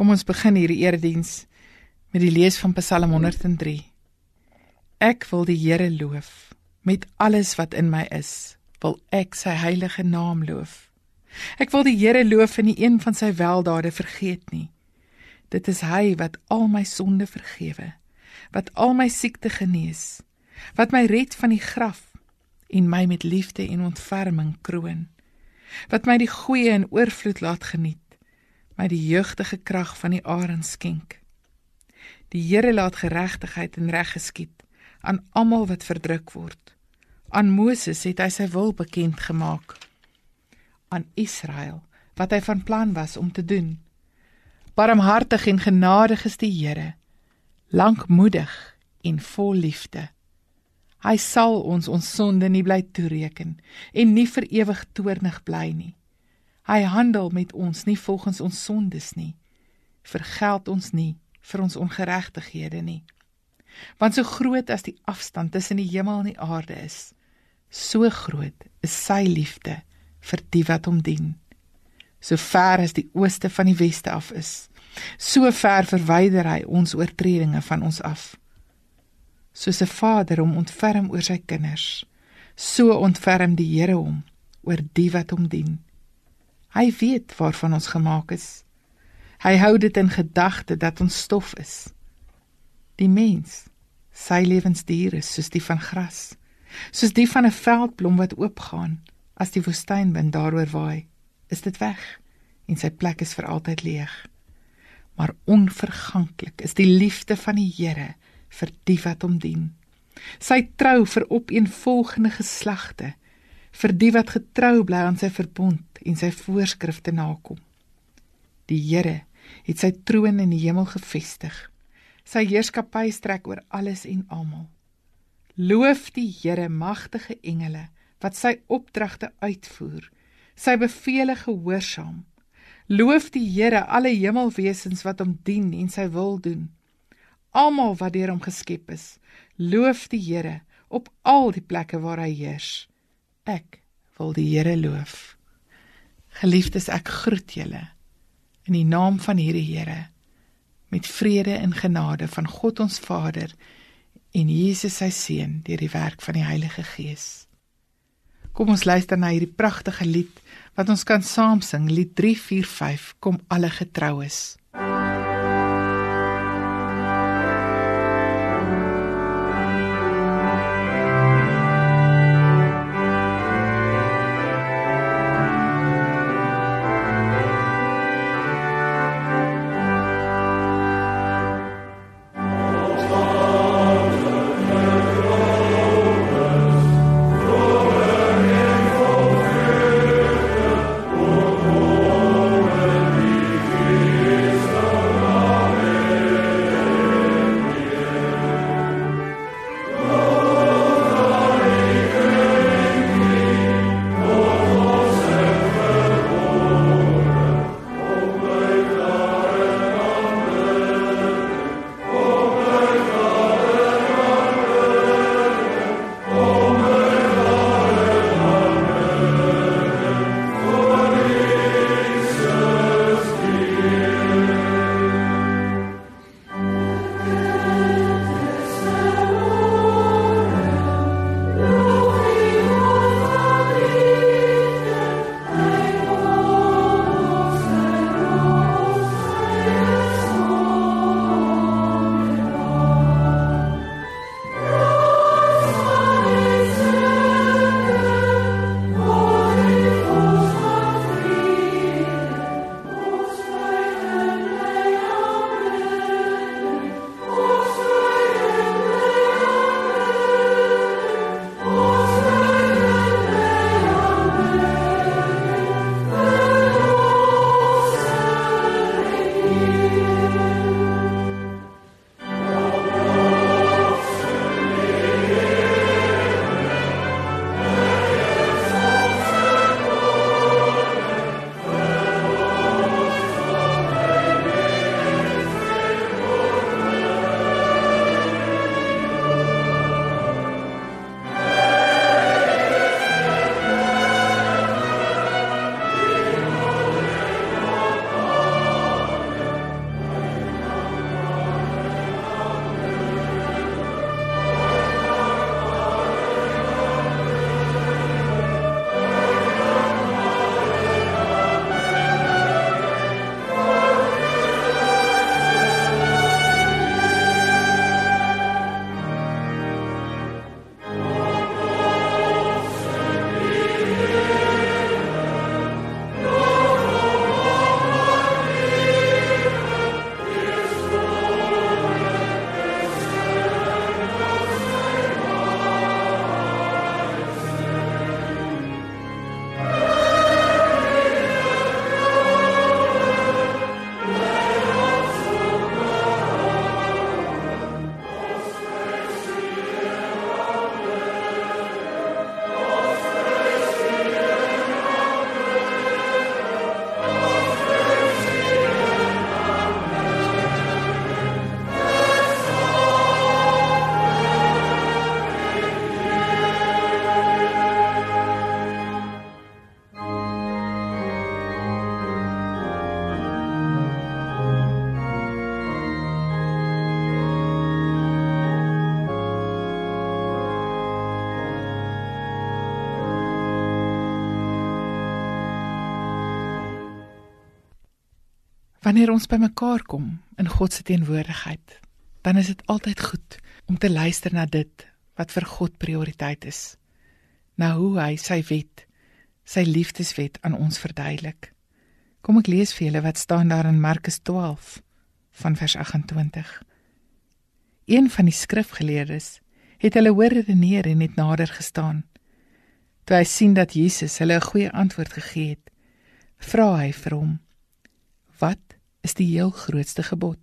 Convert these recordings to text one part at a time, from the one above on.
Kom ons begin hierdie erediens met die lees van Psalm 103. Ek wil die Here loof met alles wat in my is. Wil ek sy heilige naam loof. Ek wil die Here loof en nie een van sy weldade vergeet nie. Dit is hy wat al my sonde vergewe, wat al my siekte genees, wat my red van die graf en my met liefde en ontferming kroon, wat my die goeie en oorvloed laat geniet, my die jeugdige krag van die arend skenk. Die Here laat geregtigheid en reg geskied aan almal wat verdruk word. Aan Moses het hy sy wil bekend gemaak aan Israel wat hy van plan was om te doen. Barmhartig en genadig is die Here, lankmoedig en vol liefde. Hy sal ons ons sonde nie bly toereken en nie vir ewig toornig bly nie. Hy handel met ons nie volgens ons sondes nie. Vergeld ons nie vir ons ongeregtighede nie. Want so groot as die afstand tussen die hemel en die aarde is, so groot is sy liefde vir die wat hom dien. So ver as die ooste van die weste af is, so ver verwyder hy ons oortredinge van ons af. Soos 'n vader hom ontferm oor sy kinders, so ontferm die Here hom oor die wat hom dien. Hy weet waarvan ons gemaak is. Hy hou dit in gedagte dat ons stof is. Die mens, sy lewensdier is soos die van gras, soos die van 'n veldblom wat oopgaan as die woestynwind daaroor waai, is dit weg en sy plek is vir altyd leeg. Maar onverganklik is die liefde van die Here vir die wat hom dien. Sy trou vir opeenvolgende geslagte, vir die wat getrou bly aan sy verbond en sy voorskrifte nakom. Die Here het sy troon in die hemel gevestig. Sy heerskappy strek oor alles en almal. Loof die Here magtige engele wat sy opdragte uitvoer, sy beveelings gehoorsaam. Loof die Here alle hemelwesens wat hom dien en sy wil doen. Almal wat deur hom geskep is, loof die Here op al die plekke waar hy heers. Ek wil die Here loof. Geliefdes, ek groet julle in die naam van hierdie Here met vrede en genade van God ons Vader en Jesus sy seun deur die werk van die Heilige Gees. Kom ons luister na hierdie pragtige lied wat ons kan saam sing, lied 345, kom alle getroues. Wanneer ons bymekaar kom in God se teenwoordigheid, dan is dit altyd goed om te luister na dit wat vir God prioriteit is. Na hoe hy sy wet, sy liefdeswet aan ons verduidelik. Kom ek lees vir julle wat staan daar in Markus 12 van vers 28. Een van die skrifgeleerdes het hulle hoor redeneer en het nader gestaan. Toe hy sien dat Jesus hulle 'n goeie antwoord gegee het, vra hy vir hom: "Wat is die heel grootste gebod?"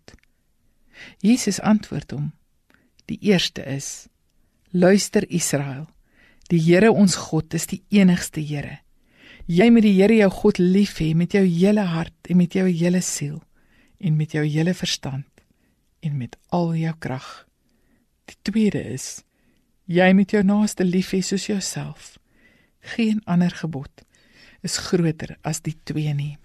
Jesus antwoord hom: "Die eerste is: Luister Israel, die Here ons God is die enigste Here. Jy moet die Here jou God lief hê met jou hele hart en met jou hele siel en met jou hele verstand en met al jou krag. Die tweede is: Jy moet jou naaste lief hê soos jouself. Geen ander gebod is groter as die twee nie.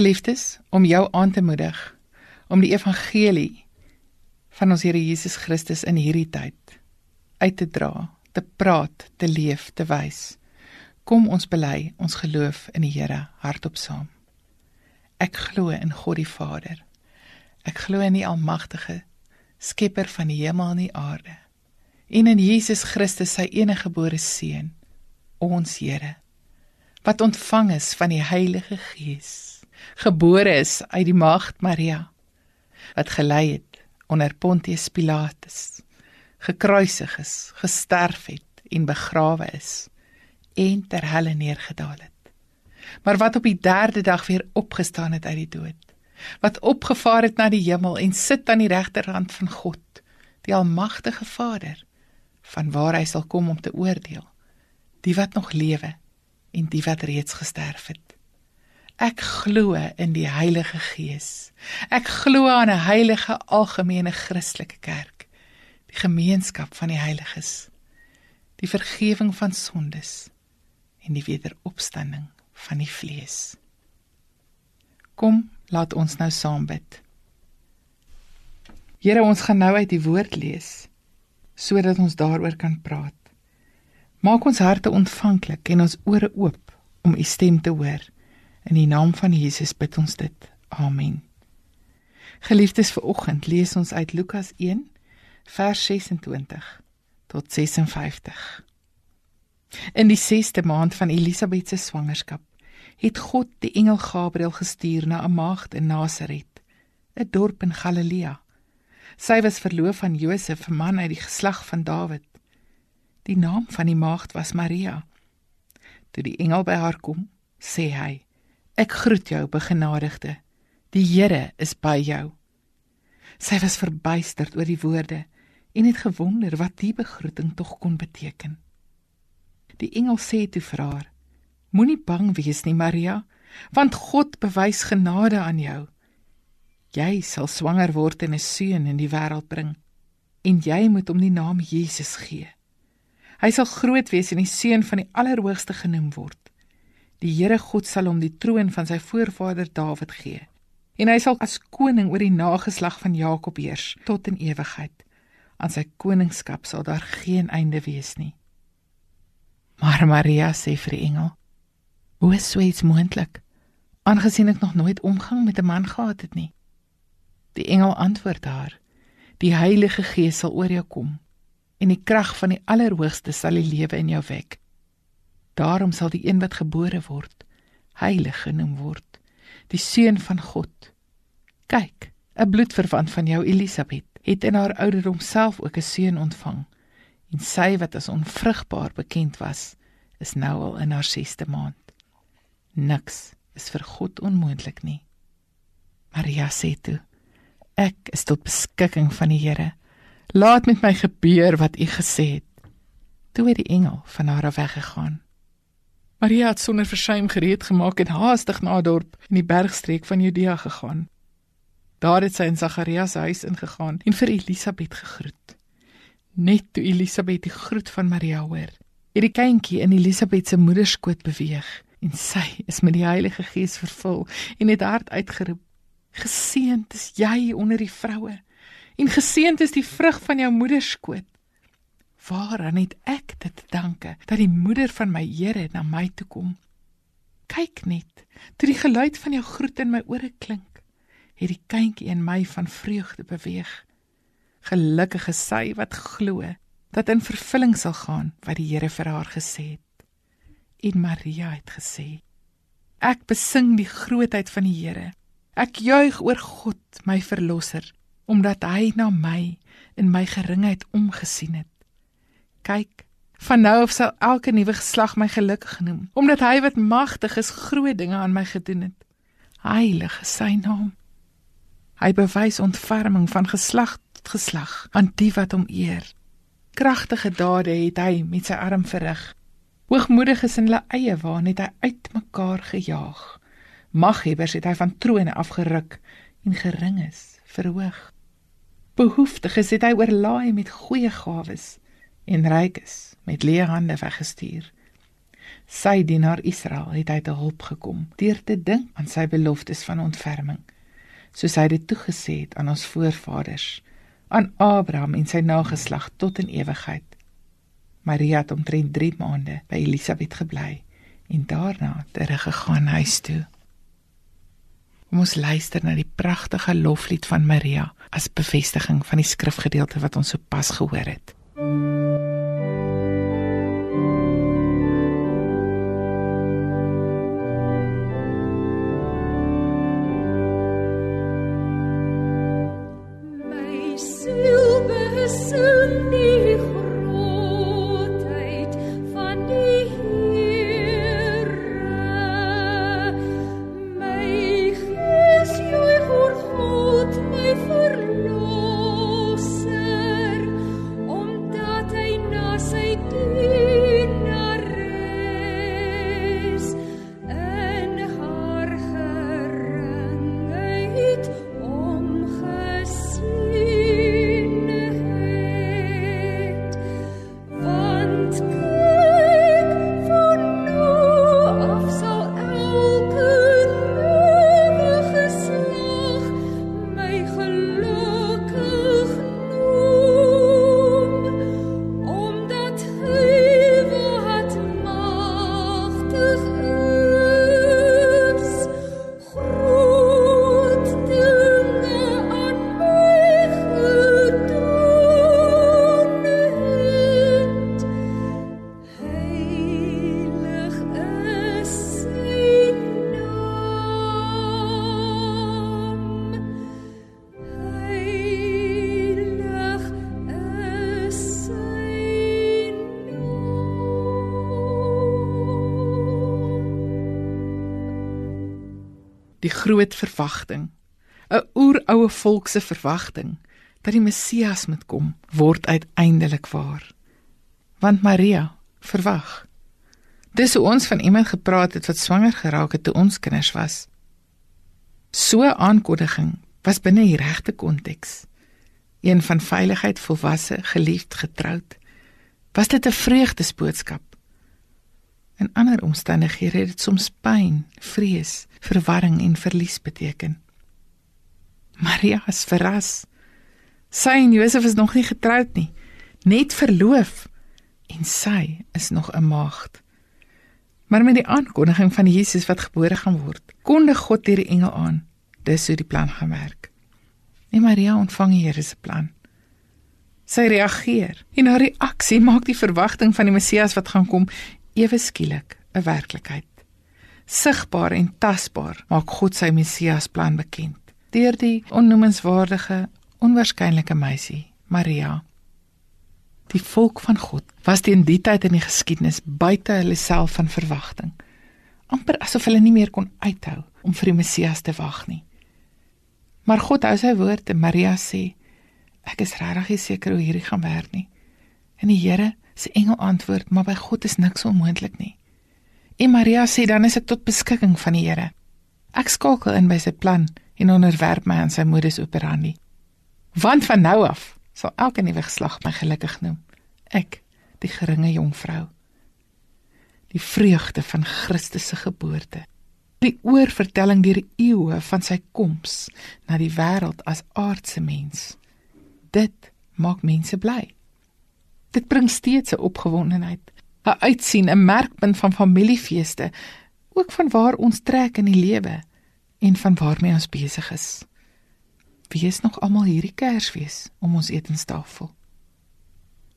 Geliefdes, om jou aan te moedig om die evangelie van ons Here Jesus Christus in hierdie tyd uit te dra, te praat, te leef, te wys. Kom ons bely ons geloof in die Here hardop saam. Ek glo in God die Vader. Ek glo in die almagtige skepper van die hemel en die aarde. En in Jesus Christus sy eniggebore seun, ons Here, wat ontvang is van die Heilige Gees gebore is uit die maagd Maria wat gelei het onder Pontius Pilatus gekruisig is gesterf het en begrawe is en ter helle neergedaal het. Maar wat op die 3de dag weer opgestaan het uit die dood wat opgevaar het na die hemel en sit aan die regterhand van God die almagtige Vader van waar hy sal kom om te oordeel die wat nog lewe en die wat reeds gesterf het Ek glo in die Heilige Gees. Ek glo aan 'n heilige algemene Christelike kerk, die gemeenskap van die heiliges, die vergifnis van sondes en die wederopstanding van die vlees. Kom, laat ons nou saam bid. Here, ons gaan nou uit die woord lees sodat ons daaroor kan praat. Maak ons harte ontvanklik en ons ore oop om u stem te hoor. In die naam van Jesus bid ons dit. Amen. Geliefdes, vir oggend lees ons uit Lukas 1 vers 26 tot 56. In die 6ste maand van Elisabet se swangerskap het God die engel Gabriël gestuur na 'n maagd in Nasaret, 'n dorp in Galilea. Sy was verloof aan Josef, 'n man uit die geslag van Dawid. Die naam van die maagd was Maria. Toe die engel by haar kom, sê hy: Ek groet jou, begenadigde. Die Here is by jou. Sy was verbuisterd oor die woorde en het gewonder wat die begroeting tog kon beteken. Die engel sê toe vir haar: Moenie bang wees nie, Maria, want God bewys genade aan jou. Jy sal swanger word en 'n seun in die wêreld bring, en jy moet hom die naam Jesus gee. Hy sal groot wees en die seun van die Allerhoogste genoem word. Die Here God sal hom die troon van sy voorvader Dawid gee, en hy sal as koning oor die nageslag van Jakob heers tot in ewigheid. Aan sy koningskap sal daar geen einde wees nie. Maar Maria sê vir die engel: Hoe is so iets moontlik? Aangesien ek nog nooit omgang met 'n man gehad het nie. Die engel antwoord haar: Die Heilige Gees sal oor jou kom en die krag van die Allerhoogste sal die lewe in jou wek. Daarom sal die een wat gebore word heilig genoem word, die seun van God. Kyk, 'n bloedverwant van jou Elisabet het in haar ouderdom self ook 'n seun ontvang en sy wat as onvrugbaar bekend was, is nou al in haar 6ste maand. Niks is vir God onmoontlik nie. Maria sê toe: Ek is tot beskikking van die Here. Laat met my gebeur wat U gesê het. Toe het die engel van haar af weggegaan. Maria het sonder versuim gereed gemaak en haastig na 'n dorp in die bergstreek van Judea gegaan. Daar het sy in Sagarias huis ingegaan en vir Elisabet gegroet. Net toe Elisabet die groet van Maria hoor, het die kindjie in Elisabet se moederskoot beweeg en sy is met die Heilige Gees vervul en het hard uitgeroep: Geseënd is jy onder die vroue en geseënd is die vrug van jou moederskoot. Waaraan het ek dit te danke dat die moeder van my Here na my toe kom? Kyk net, toe die geluid van jou groet in my ore klink, het die kindjie in my van vreugde beweeg. Gelukkige sy wat glo dat in vervulling sal gaan wat die Here vir haar gesê het. En Maria het gesê: Ek besing die grootheid van die Here. Ek juig oor God, my verlosser, omdat hy na my in my geringheid omgesien het. Kyk, van nou af sal elke nuwe geslag my gelukkig noem, omdat hy wat magtig is groot dinge aan my gedoen het. Heilig is sy naam. Hy bewys ontferming van geslag tot geslag aan die wat hom eer. Kragtige dade het hy met sy arm verrig Hoogmoedig is in hulle eie waan het hy uitmekaar gejaag. Maghebbers het hy van trone afgeruk en gering is verhoog. Behoeftiges het hy oorlaai met goeie gawes en rykes met leë hande weggestuur. Sy dienaar Israel het hy te hulp gekom deur te dink aan sy beloftes van ontferming, soos hy dit toegesê het aan ons voorvaders, aan Abraham en sy nageslag tot in ewigheid. Maria het omtrent 3 maande by Elisabet gebly en daarna teruggegaan huis toe. Ons luister na die pragtige loflied van Maria as bevestiging van die skrifgedeelte wat ons sopas gehoor het. Die groot verwagting, 'n oeroue volk se verwagting dat die Messias moet kom, word uiteindelik waar. Want Maria verwag. Dis hoe ons van iemand gepraat het wat swanger geraak het toe ons kinders was. So aankondiging was binne die regte konteks. Een van veiligheid, volwasse, geliefd, getroud. Was dit 'n vreugdesboodskap? In ander omstandighede het dit soms pyn, vrees, verwarring en verlies beteken. Maria is verras. Sy en Josef is nog nie getroud nie, net verloof en sy is nog 'n maagd. Maar met die aankondiging van Jesus wat gebore gaan word, kondig God deur die engel aan, dis hoe die plan gaan werk. En Maria ontvang die Here se plan. Sy reageer en haar reaksie maak die verwagting van die Messias wat gaan kom ewe skielik 'n werklikheid. Sigbaar en tasbaar maak God sy Messias plan bekend deur die onnoemenswaardige, onwaarskynlike meisie, Maria. Die volk van God was teen die tyd in die geskiedenis buite hulle self van verwagting, amper asof hulle nie meer kon uithou om vir die Messias te wag nie. Maar God hou sy woord en Maria sê: "Ek is regtig seker hoe hierdie gaan werk nie." En die Here se engel antwoord: "Maar by God is niks onmoontlik nie." En Maria sê: "Dan is ek tot beskikking van die Here. Ek skakel in by sy plan en onderwerp my aan sy modus operandi. Want van nou af sal elke nuwe geslag my gelukkig noem. Ek, die geringe jongvrou. Die vreugde van Christus se geboorte. Die oorvertelling deur eeue van sy koms na die wêreld as aardse mens. Dit maak mense bly. Dit bring steeds 'n opgewondenheid, 'n uitsien, 'n merkpunt van familiefeeste, ook van waar ons trek in die lewe en van waarmee ons besig is. Wie is nog almal hierdie Kersfees om ons etenstafel?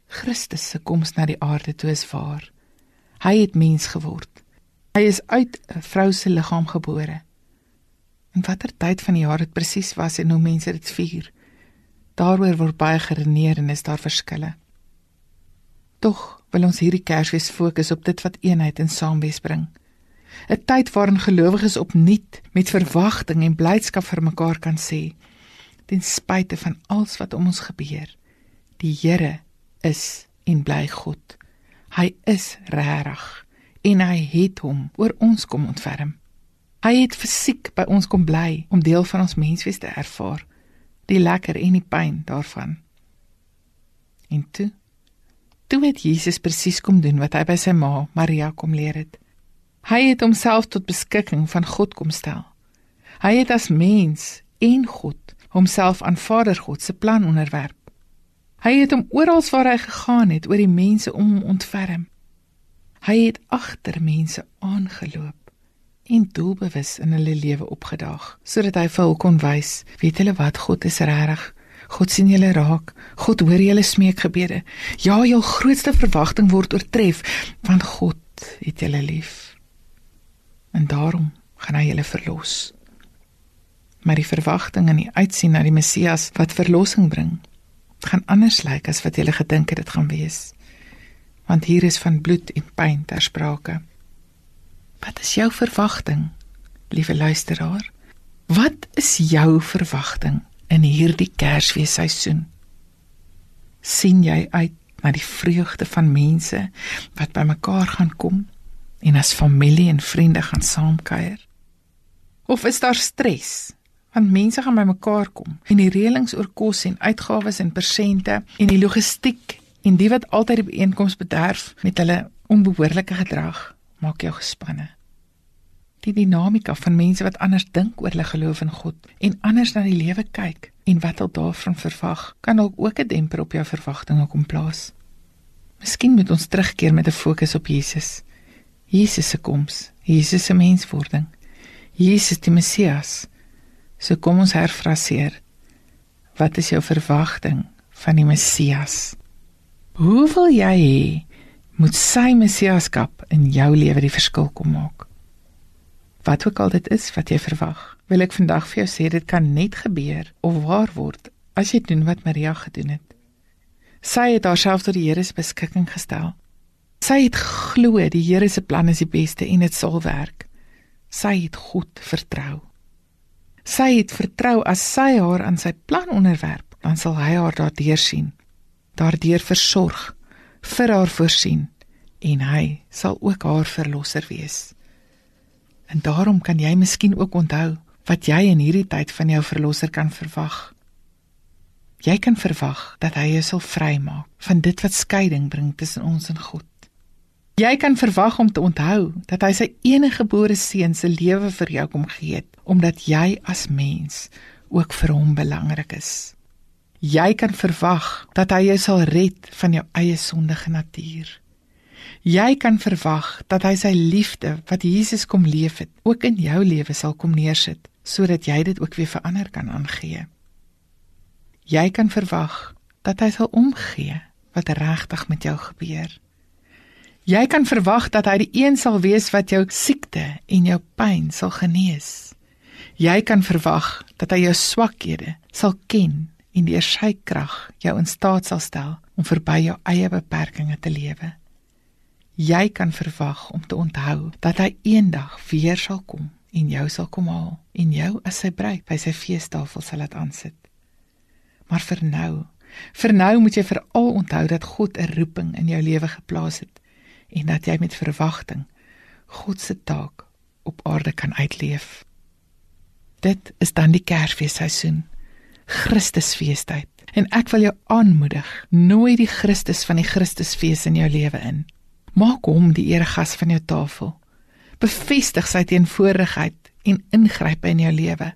Christus se koms na die aarde toe is waar. Hy het mens geword. Hy is uit 'n vrou se liggaam gebore. En watter tyd van die jaar dit presies was en hoe mense dit vier. Daaroor word baie geredeneer en is daar verskille. Tog wil ons hierdie Kersfees fokus op dit wat eenheid en saamwees bring. 'n tyd waarin gelowiges opnuut met verwagting en blydskap vir mekaar kan sê ten spyte van alles wat om ons gebeur die Here is en bly God. Hy is regtig en hy het hom oor ons kom ontferm. Hy het fisiek by ons kom bly om deel van ons menswees te ervaar die lekker en die pyn daarvan. En toe toe het Jesus presies kom doen wat hy by sy ma Maria kom leer het Hy het homself tot beskikking van God kom stel. Hy het as mens en God homself aan Vader God se plan onderwerp. Hy het hom oral waar hy gegaan het oor die mense om hom ontferm. Hy het agter mense aangeloop en doelbewus in hulle lewe opgedaag sodat hy vir hulle kon wys weet hulle wat God is regtig God sien julle raak God hoor julle smeekgebede ja jou grootste verwagting word oortref want God het julle lief en daarom gaan hy julle verlos. Maar die verwagting en die uitsien na die Messias wat verlossing bring, gaan anders lyk as wat jy gedink het dit gaan wees. Want hier is van bloed en pyn ter sprake. Wat is jou verwagting, liewe luisteraar? Wat is jou verwagting in hierdie Kersfeesseisoen? sien jy uit na die vreugde van mense wat bymekaar gaan kom en as familie en vriende gaan saamkuier? Of is daar stres? Want mense gaan bymekaar kom en die reëlings oor kos en uitgawes en persente en die logistiek en die wat altyd die byeenkoms bederf met hulle onbehoorlike gedrag maak jou gespanne. Die dinamika van mense wat anders dink oor hulle geloof in God en anders na die lewe kyk en wat hulle daarvan verwag, kan dalk ook 'n demper op jou verwagtinge kom plaas. Miskien moet ons terugkeer met 'n fokus op Jesus Jesus se koms, Jesus se menswording, Jesus die Messias. So kom ons herfraseer. Wat is jou verwagting van die Messias? Hoe wil jy hê moet sy Messiaskap in jou lewe die verskil kom maak? Wat ook al dit is wat jy verwag, wil ek vandag vir jou sê dit kan net gebeur of waar word as jy doen wat Maria gedoen het. Sy het haarself tot die Here se beskikking gestel Sy het glo die Here se plan is die beste en dit sal werk. Sy het God vertrou. Sy het vertrou as sy haar aan sy plan onderwerp, dan sal hy haar daardeur sien. Daardeur versorg, vir haar voorsien en hy sal ook haar verlosser wees. En daarom kan jy miskien ook onthou wat jy in hierdie tyd van jou verlosser kan verwag. Jy kan verwag dat hy jou sal vrymaak van dit wat skeiding bring tussen ons en God. Jy kan verwag om te onthou dat hy sy eniggebore seun se lewe vir jou kom gee het omdat jy as mens ook vir hom belangrik is. Jy kan verwag dat hy jou sal red van jou eie sondige natuur. Jy kan verwag dat hy sy liefde wat Jesus kom leef het, ook in jou lewe sal kom neersit sodat jy dit ook weer vir ander kan aangee. Jy kan verwag dat hy sal omgee wat regtig met jou gebeur. Jy kan verwag dat hy die een sal wees wat jou siekte en jou pyn sal genees. Jy kan verwag dat hy jou swakhede sal ken en deur sy krag jou in staat sal stel om verby jou eie beperkings te lewe. Jy kan verwag om te onthou dat hy eendag weer sal kom en jou sal kom haal en jou as sy bruid by sy feestafel sal laat aansit. Maar vir nou, vir nou moet jy veral onthou dat God 'n roeping in jou lewe geplaas het en dat jy met verwagting God se taak op aarde kan uitleef. Dit is dan die Kersfeesseisoen. Christusfeestyd. En ek wil jou aanmoedig, nooi die Christus van die Christusfees in jou lewe in. Maak hom die eregas van jou tafel. Bevestig sy teenwoordigheid en ingryp in jou lewe.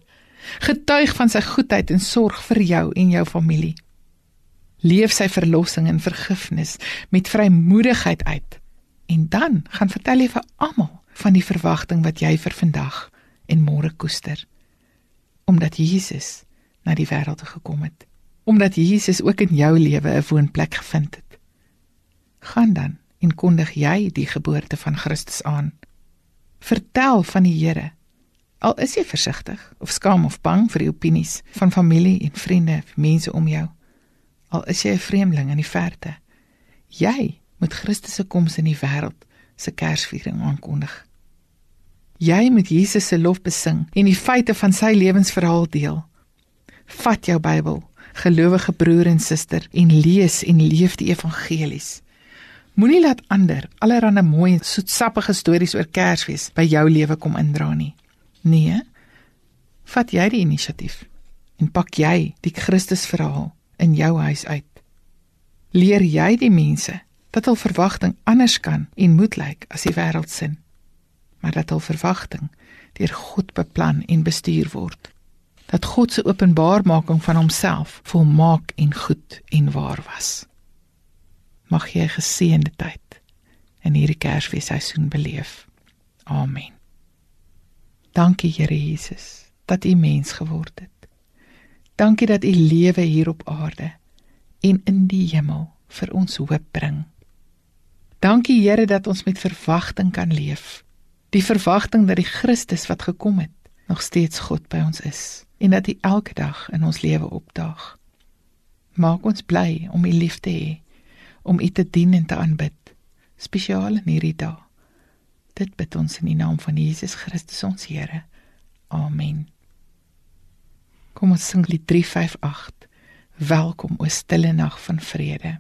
Getuig van sy goedheid en sorg vir jou en jou familie. Leef sy verlossing en vergifnis met vrymoedigheid uit. En dan gaan vertel jy vir almal van die verwagting wat jy vir vandag en môre koester. Omdat Jesus na die wêreld gekom het omdat Jesus ook in jou lewe 'n woonplek gevind het. Gaan dan en kondig jy die geboorte van Christus aan. Vertel van die Here. Al is jy versigtig of skaam of bang vir die opinies van familie en vriende, mense om jou. Al is jy 'n vreemdeling in die verte. Jy moet Christus se koms in die wêreld se Kersviering aankondig. Jy moet Jesus se lof besing en die feite van sy lewensverhaal deel. Vat jou Bybel, gelowige broer en suster, en lees en leef die evangelies. Moenie laat ander allerlei mooi soetsappige stories oor Kersfees by jou lewe kom indra nie. Nee. Vat jy die inisiatief en pak jy die Christusverhaal in jou huis uit. Leer jy die mense dat hul verwagting anders kan en moet lyk as die wêreld se, maar dat hul verwagting deur God beplan en bestuur word dat God se openbarmaking van homself volmaak en goed en waar was. Mag jy 'n geseënde tyd in hierdie Kersfeesseisoen beleef. Amen. Dankie Here Jesus dat U mens geword het. Dankie dat U lewe hier op aarde en in die hemel vir ons hoop bring. Dankie Here dat ons met verwagting kan leef. Die verwagting dat die Christus wat gekom het nog steeds God by ons is en dat U elke dag in ons lewe opdaag. Maak ons bly om U lief te hê, om U te dien en te aanbid, spesiaal in hierdie dag. Dit bid ons in die naam van Jesus Christus ons Here. Amen. Kom ons sing lied 358. Welkom o stille nag van vrede.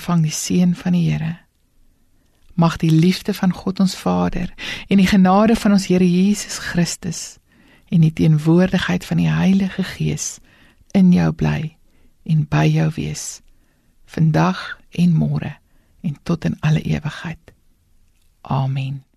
Ontvang die seën van die Here. Mag die liefde van God ons Vader en die genade van ons Here Jesus Christus en die teenwoordigheid van die Heilige Gees in jou bly en by jou wees vandag en môre en tot in alle ewigheid. Amen.